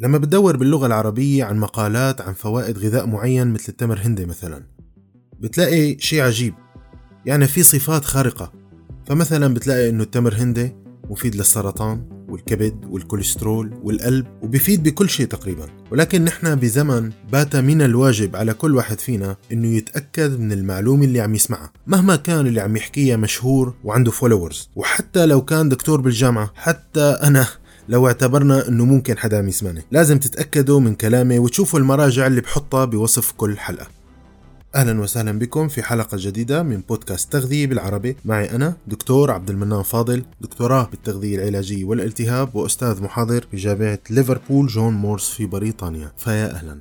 لما بتدور باللغة العربية عن مقالات عن فوائد غذاء معين مثل التمر هندي مثلا بتلاقي شيء عجيب. يعني في صفات خارقة. فمثلا بتلاقي إنه التمر هندي مفيد للسرطان والكبد والكوليسترول والقلب وبيفيد بكل شيء تقريبا. ولكن نحن بزمن بات من الواجب على كل واحد فينا إنه يتأكد من المعلومة اللي عم يسمعها. مهما كان اللي عم يحكيها مشهور وعنده followers وحتى لو كان دكتور بالجامعة حتى أنا لو اعتبرنا إنه ممكن حدا عم يسمعني. لازم تتأكدوا من كلامي وتشوفوا المراجع اللي بحطها بوصف كل حلقة. أهلا وسهلا بكم في حلقة جديدة من بودكاست تغذية بالعربي. معي أنا دكتور عبد المنان فاضل دكتوراه بالتغذية العلاجية والالتهاب وأستاذ محاضر في جامعه ليفربول جون مورس في بريطانيا. فيا أهلا.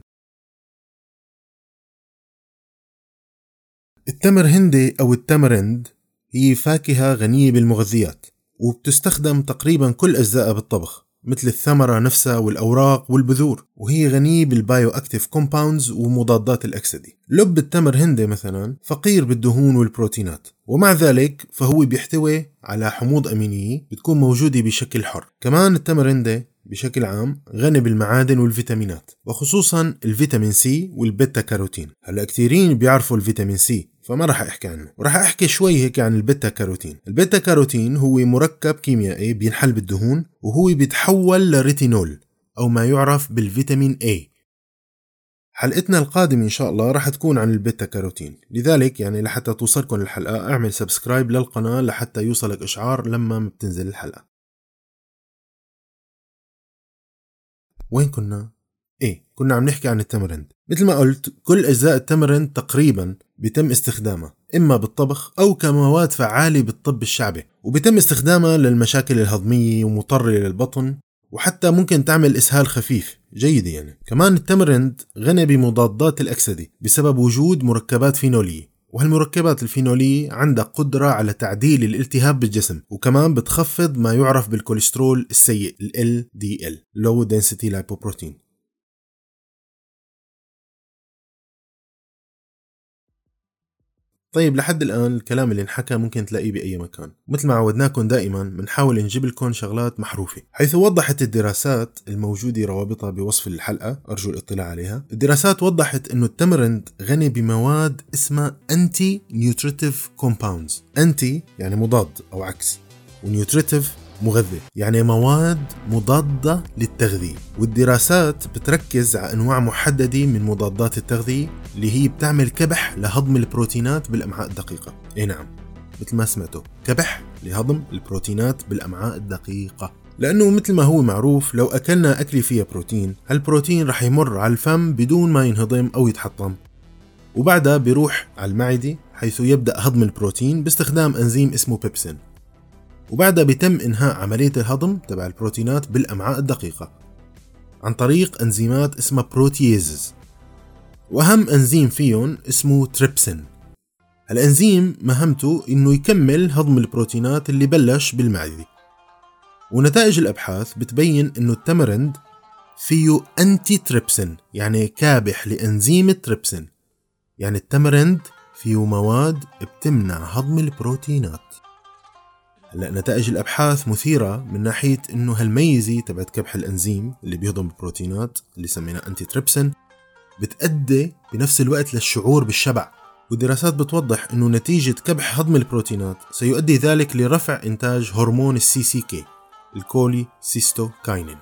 التمر هندي أو التمرند هي فاكهة غنية بالمغذيات. وبتستخدم تقريبا كل أجزائها بالطبخ مثل الثمرة نفسها والأوراق والبذور. وهي غنية بال bioactive compounds ومضادات الأكسدة لب التمر هندي مثلا فقير بالدهون والبروتينات. ومع ذلك فهو بيحتوي على حموض أمينية بتكون موجودة بشكل حر. كمان التمر هندي بشكل عام غني بالمعادن والفيتامينات وخصوصا الفيتامين C والبيتا كاروتين. هلأ كثيرين بيعرفوا الفيتامين C فما راح أحكي عنه. وراح أحكي شوي هيك عن البيتا كاروتين. البيتا كاروتين هو مركب كيميائي بينحل بالدهون وهو بيتحول لريتينول أو ما يعرف بالفيتامين A. حلقتنا القادمة إن شاء الله راح تكون عن البيتا كاروتين. لذلك يعني لحتى توصلكم الحلقة أعمل subscribe للقناة لحتى يوصلك إشعار لما بتنزل الحلقة. وين كنا؟ إيه كنا عم نحكي عن التمر هندي مثل ما قلت كل أجزاء التمر هندي تقريبا بيتم استخدامها إما بالطبخ أو كمواد فعالة بالطب الشعبي وبيتم استخدامها للمشاكل الهضمية ومضره للبطن وحتى ممكن تعمل إسهال خفيف جيدة يعني. كمان التمر هندي غني بمضادات الأكسدة بسبب وجود مركبات فينولية. وهالمركبات الفينولية عندها قدرة على تعديل الالتهاب بالجسم وكمان بتخفض ما يعرف بالكوليسترول السيء ال LDL Low Density Lipoprotein. طيب لحد الآن الكلام اللي انحكى ممكن تلاقيه بأي مكان. مثل ما عودناكم دائما بنحاول نجيب لكم شغلات مو معروفة. حيث وضحت الدراسات الموجودة روابطها بوصف الحلقة أرجو الاطلاع عليها. الدراسات وضحت أنه التمر هندي غني بمواد اسمها anti-nutritive compounds anti يعني مضاد أو عكس. و nutritive مغذي. يعني مواد مضادة للتغذية. والدراسات بتركز على أنواع محددة من مضادات التغذية اللي هي بتعمل كبح لهضم البروتينات بالأمعاء الدقيقة. إي نعم مثل ما سمعتوا كبح لهضم البروتينات بالأمعاء الدقيقة. لأنه مثل ما هو معروف لو أكلنا أكلة فيها بروتين هالبروتين رح يمر على الفم بدون ما ينهضم أو يتحطم. وبعدها بيروح على المعدة حيث يبدأ هضم البروتين باستخدام أنزيم اسمه بيبسين. وبعدها بيتم إنهاء عملية الهضم تبع البروتينات بالأمعاء الدقيقة عن طريق أنزيمات اسمها proteases وأهم أنزيم فيهم اسمه تريبسين. الأنزيم مهمته إنه يكمل هضم البروتينات اللي بلش بالمعدة ونتائج الأبحاث بتبين إنه التمر هندي فيه anti-trypsin يعني كابح لأنزيم التريبسين يعني التمرند فيه مواد بتمنع هضم البروتينات. هلا نتائج الأبحاث مثيرة من ناحية إنه هالميزة تبعت كبح الأنزيم اللي بيهضم البروتينات اللي سميناه anti-trypsin بتأدي بنفس الوقت للشعور بالشبع والدراسات بتوضح إنه نتيجة كبح هضم البروتينات سيؤدي ذلك لرفع إنتاج هرمون ال CCK ال cholecystokinin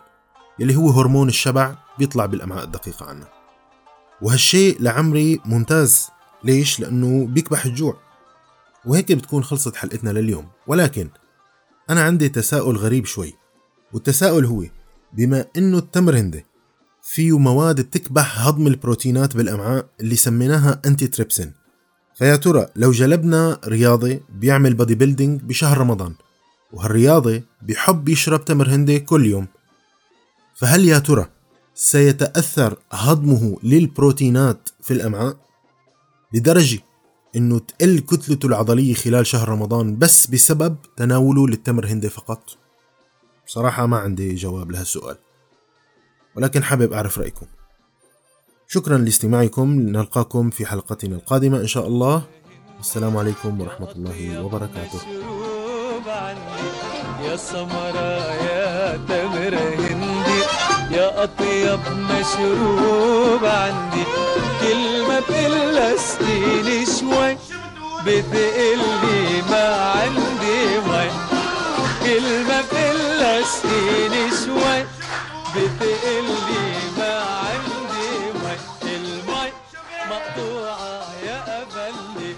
يلي هو هرمون الشبع بيطلع بالأمعاء الدقيقة عنا وهالشيء لعمري ممتاز. ليش؟ لأنه بيكبح الجوع. وهيك بتكون خلصت حلقتنا لليوم. ولكن أنا عندي تساؤل غريب شوي والتساؤل هو بما إنه التمر هندي فيه مواد بتكبح هضم البروتينات بالأمعاء اللي سميناها anti-trypsin فيا ترى لو جلبنا رياضي بيعمل bodybuilding بشهر رمضان وهالرياضي بيحب يشرب تمر هندي كل يوم فهل يا ترى سيتأثر هضمه للبروتينات في الأمعاء؟ لدرجة إنه تقل كتلته العضلية خلال شهر رمضان بس بسبب تناوله للتمر هندي فقط؟ بصراحة ما عندي جواب لهالسؤال. ولكن حابب أعرف رأيكم. شكرا لاستماعكم. نلقاكم في حلقتنا القادمة إن شاء الله. السلام عليكم ورحمة الله وبركاته. يا سمرة يا أطيب مشروب عندي. كلمة بتقل سنيني شوي بتقلي ما عندي مي كلمة بتقل سنيني شوي بتقلي ما عندي مي المي مقطوعة يا أبلي.